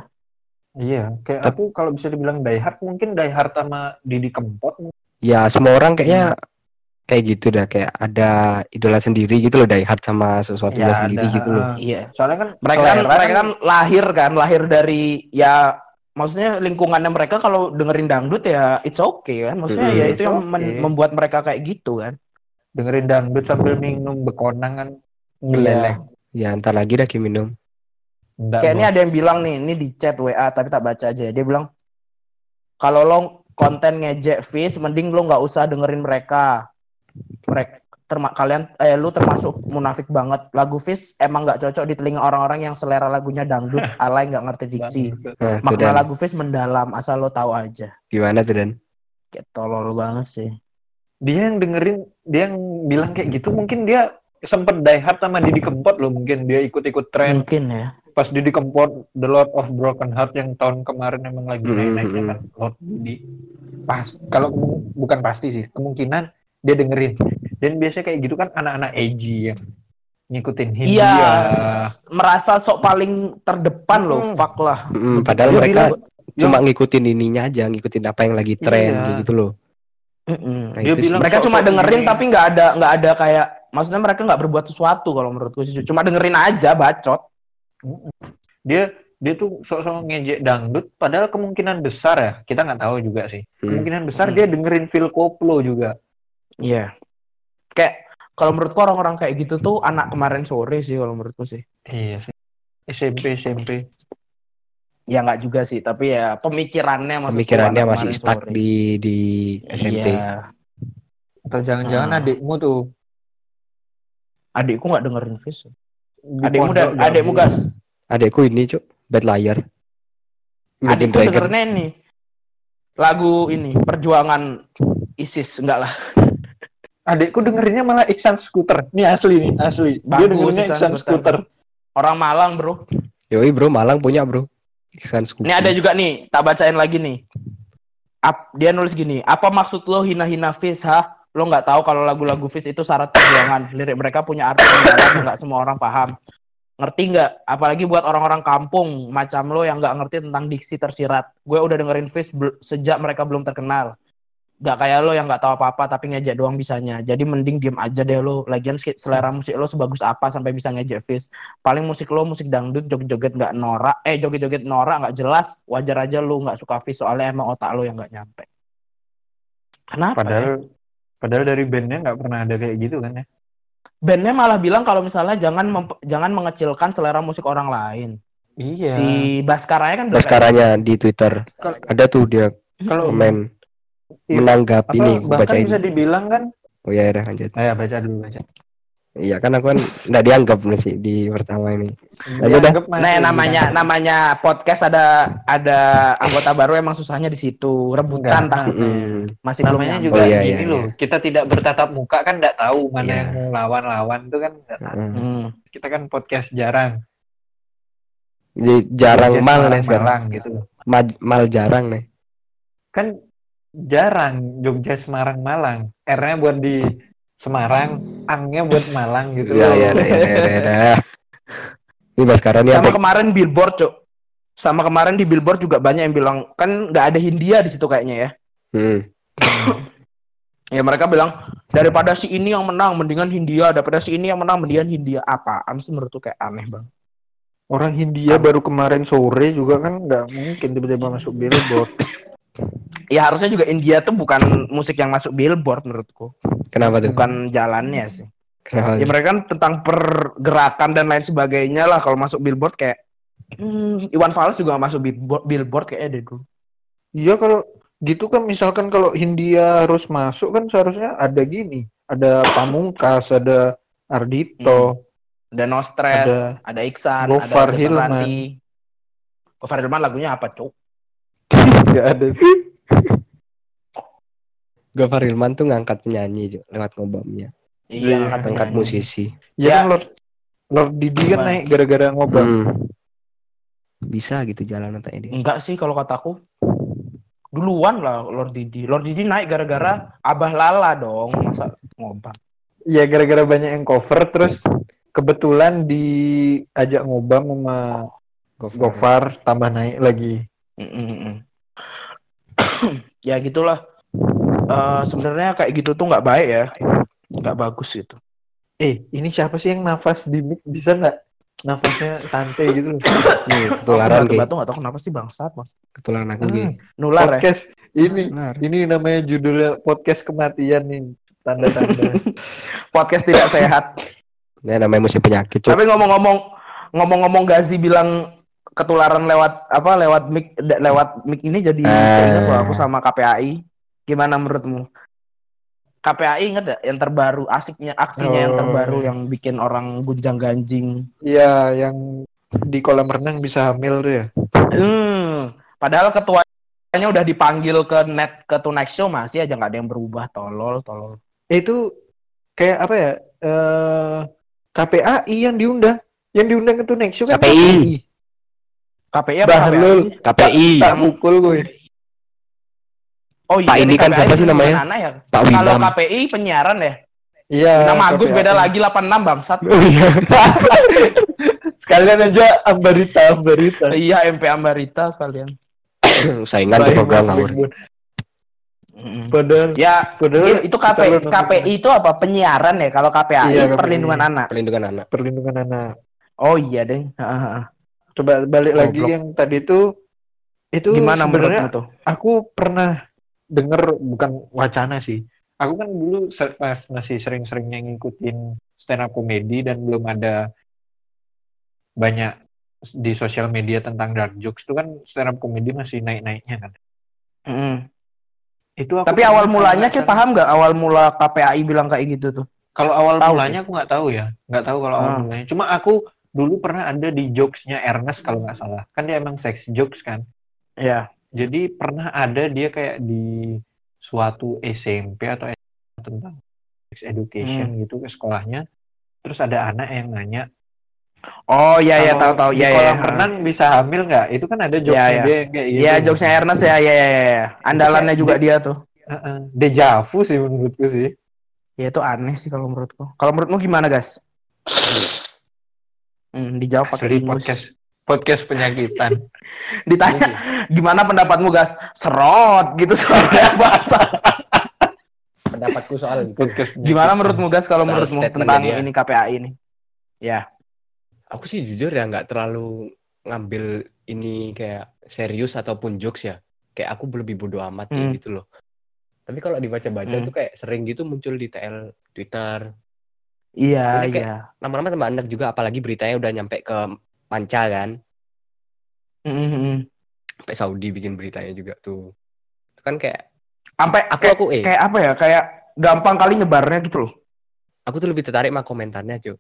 Iya, kayak aku kalau bisa dibilang die hard mungkin die hard sama Didi Kempot Ya semua orang kayaknya kayak gitu dah kayak ada idola sendiri gitu loh die hard sama sesuatunya Ya, sendiri ada. gitu loh. Iya. Soalnya kan mereka kan mereka kan lahir kan lahir dari ya maksudnya lingkungannya mereka kalau dengerin dangdut ya it's okay kan? Maksudnya Hmm, ya itu yang okay. membuat mereka kayak gitu kan? Dengerin dangdut sambil minum bekonang kan? Ngeleleh. Ya ntar lagi dah minum. Nggak, kayak ini ada yang bilang nih ini di chat WA tapi tak baca aja dia bilang kalau lo konten ngejek Fish mending lo nggak usah dengerin mereka. Mereka terma kalian eh lu termasuk munafik banget. Lagu Fish emang nggak cocok di telinga orang-orang yang selera lagunya dangdut. Alay nggak ngerti diksi. Nah, tuh makna Dan. lagu Fish mendalam asal lo tahu aja. Gimana tuh Dan? kayak tolol banget sih. Dia yang dengerin dia yang bilang kayak gitu mungkin dia sempet die hard sama Didi Kempot loh. Mungkin dia ikut-ikut tren. Mungkin ya. Pas Didi Kempot The Lord of Broken Heart yang tahun kemarin emang lagi Hmm, naik-naiknya hmm, kan? Lord Didi. Pas kalau bukan pasti sih. Kemungkinan dia dengerin dan biasanya kayak gitu kan anak-anak edgy yang ngikutin Hindia Iya, merasa sok paling terdepan loh, Hmm. fuck lah. Mm, padahal mereka bilang- cuma ngikutin ininya aja, ngikutin apa yang lagi tren Iya. gitu loh. Mm-mm. Nah, Dia itu bilang- Mereka cuma dengerin gini. tapi nggak ada nggak ada kayak, maksudnya mereka nggak berbuat sesuatu kalau menurutku sih. Cuma dengerin aja, bacot. dia dia tuh sok-sok ngejek dangdut padahal kemungkinan besar ya kita nggak tahu juga sih Hmm. kemungkinan besar Hmm. dia dengerin Phil Koplo juga Iya. Kayak Kalau menurutku orang-orang kayak gitu tuh anak kemarin sore sih kalau menurutku sih. Iya sih. SMP SMP. Ya nggak juga sih, tapi ya pemikirannya maksudku Pemikirannya anak masih stuck sore. di di SMP. Iya. Atau jangan-jangan Ah. adikmu tuh Adikku nggak dengerin Fis. di Adikmu dan adikmu gas. Adekku ini, Cuk, bad liar. Imagine Adikku dengerinnya ini. Lagu ini perjuangan ISIS enggak lah. Adikku dengerinnya malah Iksan Scooter. Ini asli nih, asli. Dia Bagus, dengerinnya Iksan Iksan Scooter. Scooter. Orang Malang, Bro. Yoi, Bro, Malang punya, Bro. Iksan Scoopy. Ini ada juga nih, tak bacain lagi nih. Ap- dia nulis gini, apa maksud lo hina-hina Fis, ha? Lo nggak tahu kalau lagu-lagu Fis itu syarat perjuangan. Lirik mereka punya arti yang nggak semua orang paham. Ngerti nggak? Apalagi buat orang-orang kampung macam lo yang nggak ngerti tentang diksi tersirat. Gue udah dengerin Fis bel- sejak mereka belum terkenal. Gak kayak lo yang nggak tahu apa-apa tapi ngejek doang bisanya. Jadi mending diem aja deh lo. Lagian selera musik lo sebagus apa sampai bisa ngejek Fis. Paling musik lo musik dangdut joget-joget nggak norak. Eh joget-joget norak nggak jelas. Wajar aja lo nggak suka Fis soalnya emang otak lo yang nggak nyampe. Kenapa? ya? Padahal padahal dari bandnya nggak pernah ada kayak gitu kan ya. bandnya malah bilang kalau misalnya jangan jangan mengecilkan selera musik orang lain. Iya. Si Baskaranya kan Baskaranya di Twitter. Ada tuh dia Kalau komen. Menanggapi apa, nih, aku bahkan bacain. bisa dibilang kan Oh ya, udah lanjut. Ayo baca dulu baca. Iya kan aku kan nggak dianggap nih sih di pertama ini. Ayo dah. Dianggap masih Nah, namanya namanya podcast ada ada anggota baru emang susahnya di situ, rebutan Enggak. takutnya. Mm. Masih belum namanya nyampe. juga Oh, iya, gini iya, loh. Kita tidak bertatap muka kan nggak tahu mana Iya. yang lawan-lawan tuh kan nggak tahu. Mm. Hmm. Kita kan podcast jarang. Jadi jarang Podcast mal nih sekarang. Malang gitu loh. Ma- mal jarang nih. Kan jarang Jogja Semarang Malang. R-nya buat di Semarang, ang-nya buat Malang gitu Ya loh. ya ya. Ini Baskara nih Sama apa? kemarin billboard, Cuk. Sama kemarin di billboard juga banyak yang bilang kan nggak ada Hindia di situ kayaknya ya. Hmm. Ya mereka bilang daripada si ini yang menang mendingan Hindia, daripada si ini yang menang mendingan Hindia. Apaan sih menurut tuh kayak aneh bang. Orang Hindia baru kemarin sore juga kan nggak mungkin tiba-tiba masuk billboard. Ya harusnya juga India tuh bukan musik yang masuk billboard menurutku. Kenapa tuh? Bukan jalannya sih. Kenapa? Ya mereka kan tentang pergerakan dan lain sebagainya lah kalau masuk billboard kayak hmm, Iwan Fals juga masuk billboard, billboard kayaknya deh dulu. Iya kalau gitu kan misalkan kalau Hindia harus masuk kan seharusnya ada gini, ada Pamungkas, ada Ardito, Ada No Stress, ada ada, Iksan, Gofar ada Hilman. Gofar Hilman lagunya apa, Cuk? Nggak ada. Gofar Hilman tuh ngangkat penyanyi lewat ngobamnya. Iya, angkat Ngangkat penyanyi. musisi. Ya, Ya. kan Lord Lord Didi kan naik gara-gara ngobam. Hmm. Bisa gitu jalan otaknya dia. Enggak sih kalau kataku. Duluan lah Lord Didi. Lord Didi naik gara-gara Abah Lala dong. Masa ngobam. Iya gara-gara banyak yang cover terus kebetulan diajak ngobam sama Gofar tambah naik lagi. Mm-mm-mm. ya gitulah. Eh Sebenarnya kayak gitu tuh nggak baik ya. Nggak bagus gitu. Eh, ini siapa sih yang nafas di mic bisa nggak? Nafasnya santai gitu. Nih, ketularan Ki. batu nggak tahu kenapa sih bangsat mas. Ketularan aku. Hmm, Nular ya. podcast ini Ketular. ini namanya judulnya podcast kematian nih tanda-tanda. Podcast tidak sehat. Ini namanya musim penyakit, Cuk. Tapi ngomong-ngomong ngomong-ngomong Gazi bilang ketularan lewat apa lewat mic lewat mic ini jadi Eh. aku sama KPAI. Gimana menurutmu? KPAI inget gak yang terbaru asiknya aksinya yang Oh. terbaru yang bikin orang gunjang ganjing. Iya, yang di kolam renang bisa hamil tuh ya. Hmm, padahal ketuanya udah dipanggil ke net ke Tonight Show masih aja nggak ada yang berubah tolol tolol. Itu kayak apa ya? Eh KPAI yang diundang. Yang diundang itu next show kan KPI. KPI apa KPAI Bahlul. KPI. Tak pukul gue. Oh iya, Pak ini kan KPI siapa sih namanya? Ya? Pak Kalau Winam. KPI penyiaran ya. Iya. Nama Agus beda lagi 86 bangsat. Oh iya. Sekalian aja Ambarita, Ambarita. iya MP Ambarita sekalian. Saingan tuh program ngawur. Padahal Ya, padahal itu KPI. KPI itu apa? Penyiaran ya. Kalau KPAI Iya, KPI. perlindungan anak. Perlindungan anak. perlindungan anak. Oh iya deh. Coba balik lagi Goblok. yang tadi itu itu Gimana sebenarnya tuh? aku pernah dengar bukan wacana sih. aku kan dulu pas masih sering-seringnya ngikutin stand up comedy dan belum ada banyak di sosial media tentang dark jokes itu kan stand up comedy masih naik-naiknya kan. Mm. Itu aku Tapi awal mulanya kan- paham nggak awal mula KPAI bilang kayak gitu tuh? Kalau awal Tahu mulanya aku nggak tahu ya, nggak tahu kalau awal Ah. mulanya. Cuma aku dulu pernah ada di jokesnya Ernest kalau nggak salah. Kan dia emang sex jokes kan. Iya. Jadi pernah ada dia kayak di suatu SMP atau SMA tentang sex education gitu ke sekolahnya. Terus ada anak yang nanya, Oh iya iya tahu "Kalau tahu di iya iya. kolam renang bisa hamil nggak? Itu kan ada jokesnya Iya, iya. dia yang kayak gitu. Iya jokesnya Ernest ya iya iya iya. Andalannya juga di- dia tuh. Deja vu sih menurutku sih. Ya itu aneh sih kalau menurutku. Kalau menurutmu gimana guys? Hmm, dijawab pakai Sorry ingus. podcast podcast penyakitan. Ditanya gimana pendapatmu guys? Serot gitu soalnya bahasa. Pendapatku soal podcast Gimana menurutmu guys kalau Soal menurutmu tentang ini KPAI ini? Ya. aku sih jujur ya nggak terlalu ngambil ini kayak serius ataupun jokes ya. Kayak aku lebih bodo amat kayak Hmm. gitu loh. Tapi kalau dibaca-baca Hmm. tuh kayak sering gitu muncul di TL Twitter. Iya kayak- iya. Lama-lama tambah enak juga apalagi beritanya udah nyampe ke manca kan. Mm-mm. Sampai Saudi bikin beritanya juga tuh. Itu kan kayak Sampai aku kayak, aku eh kayak apa ya? Kayak gampang kali nyebarnya gitu loh. aku tuh lebih tertarik sama komentarnya cuy.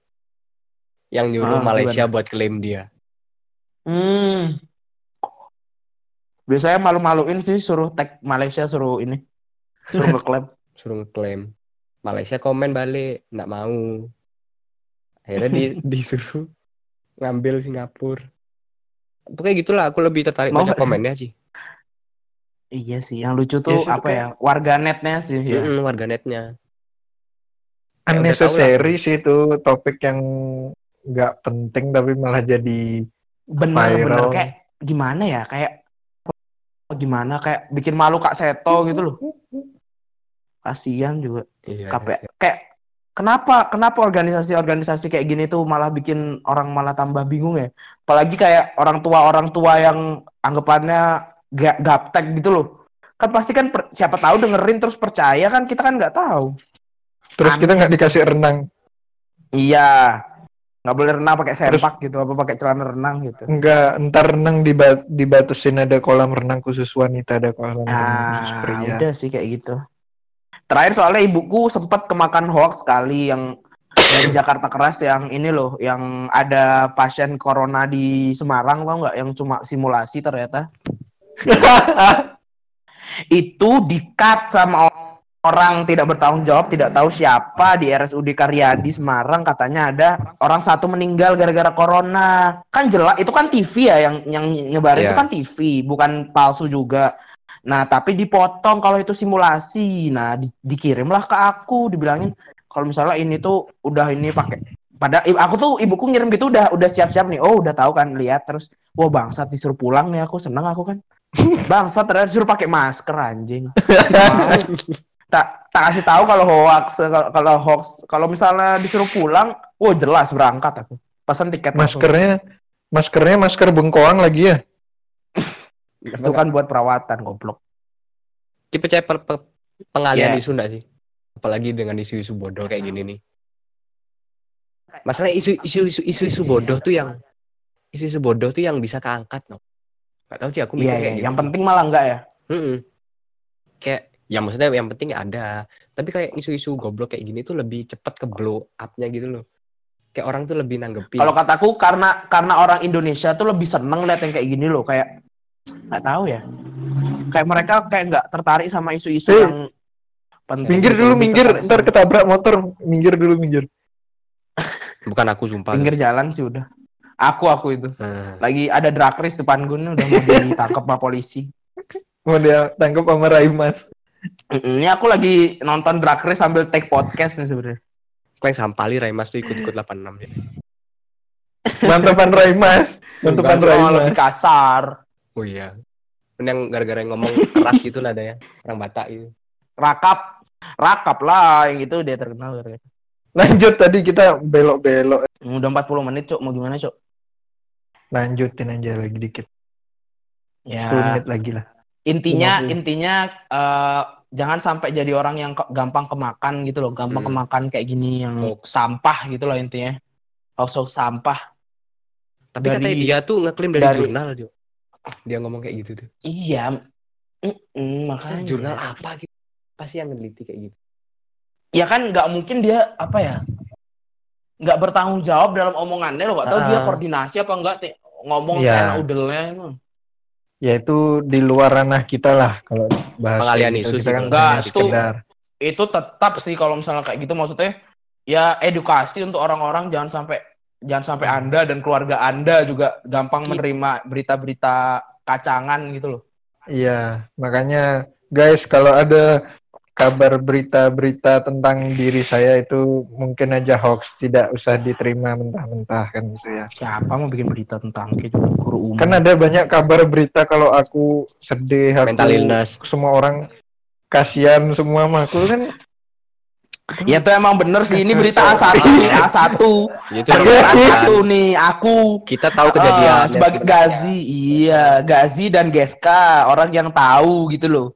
Yang nyuruh Ah, Malaysia buat klaim dia. Hmm. Biasanya malu-maluin sih suruh tag Malaysia suruh ini. Suruh ngeklaim. suruh ngeklaim Malaysia komen balik nggak mau akhirnya di, disuruh ngambil Singapura pokoknya gitulah aku lebih tertarik Mau baca komennya sih iya sih, yang lucu tuh Iya sih, apa kayak- ya? Warga netnya sih ya. Mm-mm, warganetnya Ya, udah tahu unnecessary sih itu topik yang nggak penting tapi malah jadi Bener bener Viral. kayak gimana ya? Kayak gimana kayak bikin malu Kak Seto gitu loh. Kasihan juga. iya KP kayak kenapa kenapa organisasi-organisasi kayak gini tuh malah bikin orang malah tambah bingung ya? Apalagi kayak orang tua orang tua yang anggapannya gak gaptek gitu loh. Kan pasti kan per- siapa tahu dengerin terus percaya kan kita kan nggak tahu. Terus kita nggak dikasih renang. Iya. Nggak boleh renang pakai sempak gitu apa pakai celana renang gitu. Nggak ntar renang diba- dibatasin ada kolam renang khusus wanita ada kolam renang khusus ah pria. udah sih kayak gitu terakhir soalnya ibuku sempat kemakan hoax sekali yang dari Jakarta Keras yang ini loh, yang ada pasien corona di Semarang tau nggak, yang cuma simulasi ternyata itu di-cut sama orang tidak bertanggung jawab, tidak tahu siapa di RSUD Karyadi Semarang katanya ada orang satu meninggal gara-gara corona. Kan jelas itu kan TV ya yang yang nyebarin Iya. itu kan TV, bukan palsu juga. Nah, tapi dipotong kalau itu simulasi. Nah, di- dikirimlah ke aku, dibilangin kalau misalnya ini tuh udah ini pakai pada aku tuh ibuku ngirim gitu udah udah siap-siap nih. Oh, udah tahu kan lihat terus wah bangsat disuruh pulang nih aku seneng aku kan. Bangsat ternyata disuruh pakai masker anjing. Tak tak kasih tahu kalau hoax kalau- hoax kalau misalnya disuruh pulang, oh jelas berangkat aku. Pesan tiket maskernya maskernya masker bengkoang lagi ya itu kan buat perawatan goblok. tipe percaya per- per- pengalian Iya. isu enggak sih apalagi dengan isu-isu bodoh kayak gini nih masalah isu isu isu isu isu bodoh tuh yang isu isu bodoh tuh yang bisa keangkat no Gak tahu sih aku mikir Iya, kayak iya. gitu yang penting malah enggak ya. Mm-mm. Kayak ya maksudnya yang penting ada. Tapi kayak isu-isu goblok kayak gini tuh lebih cepat ke blow up-nya gitu loh. Kayak orang tuh lebih nanggepin. Kalau kataku karena karena orang Indonesia tuh lebih seneng lihat yang kayak gini loh, kayak nggak tahu ya. Kayak mereka kayak nggak tertarik sama isu-isu Eh, yang penting. minggir gitu, dulu minggir ntar ketabrak motor minggir dulu minggir Bukan aku sumpah. pinggir jalan sih udah. Aku aku itu. Nah, Lagi ada drag race depan gue nih, udah mau ditangkap sama polisi. mau dia tangkap sama Raimas Ini aku lagi nonton drag race sambil take podcast nih sebenarnya. kau yang sampali Raimas tuh ikut-ikut 86 ya. mantapan Raimas mantapan Oh, Raimas lebih kasar. Oh iya. Ini yang gara-gara yang ngomong keras gitu nadanya. Orang Batak gitu. Rakap. Rakap lah yang itu dia terkenal. gara-gara. lanjut tadi kita belok-belok Udah 40 menit, Cuk. Mau gimana, Cuk? lanjutin aja lagi dikit 10 Ya. menit lagi lah intinya 50. intinya eh, jangan sampai jadi orang yang ke- gampang kemakan gitu loh, gampang Hmm. kemakan kayak gini yang Hoax. sampah gitu loh intinya. Hoax Tapi sampah. Dari- katanya dia tuh ngeklaim dari, dari- jurnal, Jo. Dia ngomong kayak gitu tuh. Iya. Mm-mm, makanya. Jurnal apa gitu? Pasti yang neliti kayak gitu. Ya kan nggak mungkin dia apa ya? Nggak bertanggung jawab dalam omongannya loh. Nggak tahu dia Ah. koordinasi apa enggak te- ngomong Iya. seenak udelnya emang. Ya itu di luar ranah kita lah kalau bahas Pengalian isu gitu. sih, Kita kan Enggak, itu- sekedar Itu tetap sih kalau misalnya kayak gitu maksudnya ya edukasi untuk orang-orang jangan sampai jangan sampai Hmm. Anda dan keluarga Anda juga gampang Ki- menerima berita-berita kacangan gitu loh. Iya, makanya guys kalau ada kabar berita-berita tentang diri saya itu mungkin aja hoax, tidak usah diterima mentah-mentah kan gitu ya. Siapa mau bikin berita tentang kayak juga guru umum. Kan ada banyak kabar berita kalau aku sedih, aku Mental illness. semua orang kasihan semua mah aku kan Ya itu emang bener sih ini berita A1 nih, A1. Itu Bener kan. A1 nih, aku Kita tahu kejadian. Ah, sebagai Gazi, iya, Gazi dan Geska, orang yang tahu gitu loh.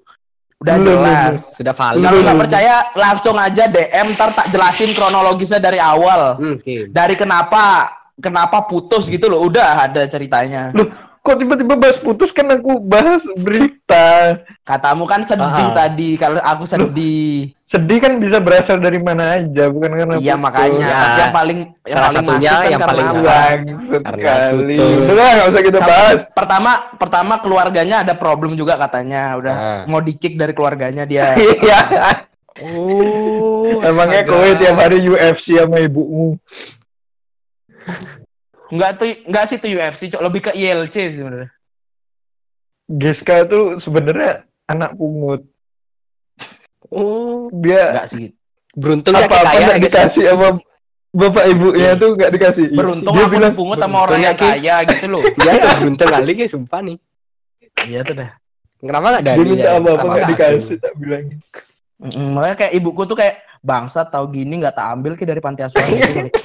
Udah jelas. Sudah valid. Kalau nggak percaya langsung aja DM ntar tak jelasin kronologisnya dari awal. Hmm, oke. Dari kenapa kenapa putus gitu loh. Udah ada ceritanya. Kok tiba-tiba bahas putus kan aku bahas berita. Katamu kan sedih Ah. tadi kalau aku sedih. Sedih kan bisa berasal dari mana aja, bukan karena Iya putus. makanya. Ya. Tapi yang paling yang Salah paling satunya kan yang paling? Bangsat Karena sekali. Udah nggak usah kita Sama- bahas. Pertama pertama keluarganya ada problem juga katanya. Udah Ah. mau di-kick dari keluarganya dia. Iya. Oh, Emangnya kowe tiap hari UFC sama ibumu. Enggak tuh, enggak sih tuh UFC, Cok. lebih ke ILC sih sebenarnya. Geska tuh sebenarnya anak pungut. Oh, Dia Enggak sih. beruntung ya apa-apa kaya nggak gitu. dikasih sama bapak ibunya tuh nggak dikasih. Beruntung Dia aku bilang, dipungut sama orang "Beruntung ya, yang Ki." kaya gitu loh. Dia tuh beruntung kali ya sumpah nih. Iya tuh dah. Kenapa nggak dia dari minta apa-apa Kenapa nggak nggak dikasih tak bilangin. Mm, makanya kayak ibuku tuh kayak bangsat tahu gini nggak tak ambil ke dari panti asuhan gitu.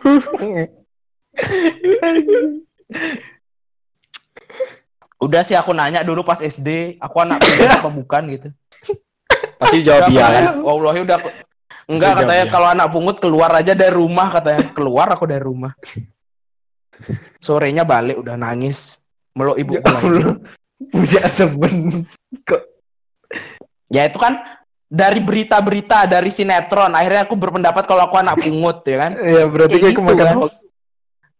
Udah sih aku nanya dulu pas SD, aku anak pungut apa bukan gitu. Pasti jawab iya kan. makanya, Wallahi udah aku- Enggak Pasti katanya iya. kalau anak pungut keluar aja dari rumah katanya. Keluar aku dari rumah. Sorenya balik udah nangis. Meluk ibu Ya punya temen. Ya itu kan dari berita-berita dari sinetron akhirnya aku berpendapat kalau aku anak pungut ya kan. Ya berarti Kayak kayak gitu kemakan kan.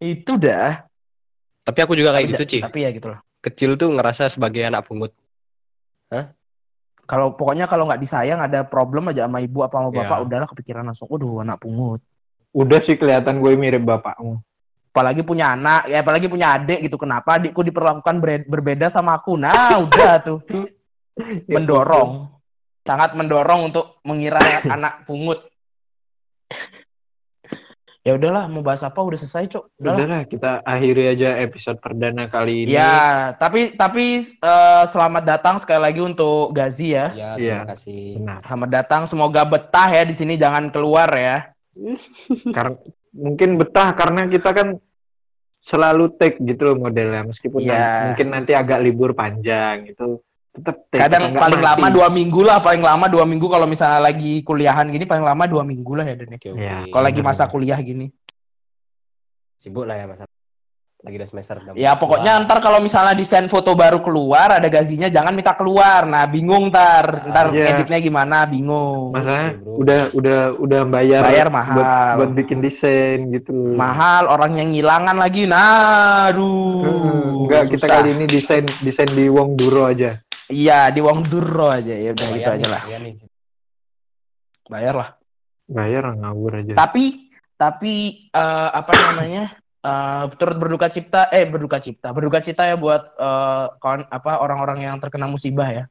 Itu dah. Tapi aku juga kayak Tapi gitu, Ci. Tapi ya gitu loh. Kecil tuh ngerasa sebagai anak pungut. Kalau pokoknya kalau nggak disayang ada problem aja sama ibu apa sama bapak Ya. udahlah kepikiran langsung. Waduh anak pungut. Udah sih kelihatan gue mirip bapakmu. Apalagi punya anak, ya apalagi punya adik gitu. Kenapa adikku diperlakukan ber- berbeda sama aku? Nah, udah tuh. Mendorong. Sangat mendorong untuk mengira anak pungut. Ya udahlah, mau bahas apa udah selesai, Cok. Udahlah. Udahlah kita akhiri aja episode perdana kali ini. Ya, tapi tapi eh, selamat datang sekali lagi untuk Gazi ya. Ya, Iya. terima kasih. Benar. Selamat datang, semoga betah ya di sini, jangan keluar ya. Karena mungkin betah karena kita kan selalu take gitu loh modelnya meskipun nan- mungkin nanti agak libur panjang itu tetap Kadang paling mati. lama dua minggu lah, paling lama dua minggu kalau misalnya lagi kuliahan gini paling lama dua minggu lah ya Dan. ya. Oke, oke. Iya. Kalau lagi masa kuliah gini. sibuk lah ya Mas. Lagi udah semester udah Ya pokoknya keluar. ntar kalau misalnya desain foto baru keluar ada gazinya jangan minta keluar. Nah bingung ntar, ntar Iya. editnya gimana bingung. udah udah udah bayar Bayar buat, mahal. buat bikin desain gitu Mahal orang yang ngilangan lagi. Nah, aduh. Hmm, enggak kita kali ini desain desain di Wong Duro aja Iya di Wong Duro aja ya udah gitu aja lah. bayar lah. bayar ngawur aja Tapi tapi eh, apa namanya? eh turut berduka cipta eh berduka cipta berduka cita ya buat eh, kawan apa orang-orang yang terkena musibah ya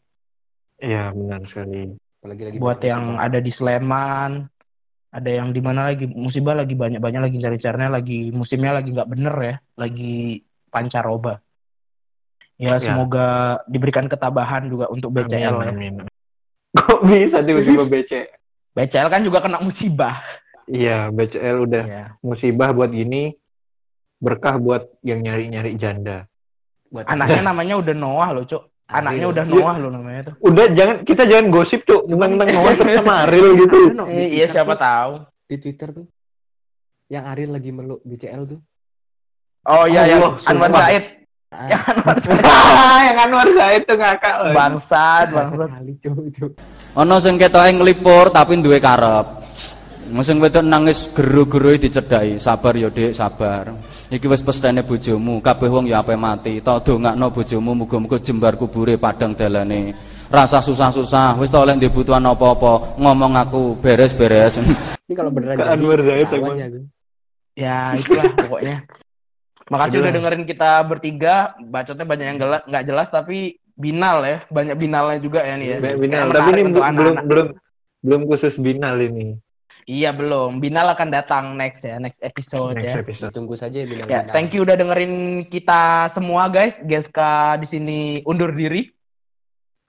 iya benar sekali Apalagi lagi buat banyak yang musibah. ada di Sleman ada yang di mana lagi musibah lagi banyak-banyak lagi cari-carinya lagi musimnya lagi nggak bener ya lagi pancaroba ya, Ya. semoga diberikan ketabahan juga untuk BCL ya amin, amin. kok bisa tiba-tiba BC BCL kan juga kena musibah iya BCL udah ya musibah buat gini berkah buat yang nyari-nyari janda buat anaknya namanya udah Noah loh cok Anaknya Ariel. udah Noah loh namanya tuh. Udah jangan kita jangan gosip tuh tentang tentang Noah terus sama Ariel gitu. No, Eh, iya siapa tuh- tahu. Di Twitter tuh. Yang Ariel lagi meluk BCL tuh. Oh iya yang Allah, Anwar. Said. Yang Anwar Said. yang Anwar Said tuh ngakak loh. Bangsat, Bangsat kali cuk. Ana sing ketoke nglipur tapi duwe karep. Sing wedok nangis geru-geru dicedhaki. Sabar ya Dik, sabar. Iki wis pestene bojomu, kabeh wong ya ape mati. Ta dongakno bojomu muga-muga jembar kubure padang dalane. Rasa susah-susah, wis ta oleh ndek butuhan apa-apa, ngomong aku beres-beres. Ini kalau beneran jadi Anwar Zaid. Ya itulah pokoknya. Makasih Itulah. udah dengerin kita bertiga. Bacotnya banyak yang nggak jelas tapi binal ya. Banyak binalnya juga ya nih ya. Binal. Kayak Tapi ini untuk belum belum anak-anak. belum belum khusus Binal ini. Iya belum. Binal akan datang next ya, next episode Next ya. episode. Tunggu saja bilang. Ya, thank you udah dengerin kita semua guys. Geska di sini undur diri.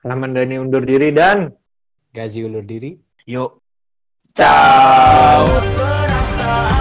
Rahman Dhani undur diri dan Gazi undur diri. Yuk. Ciao. Ciao.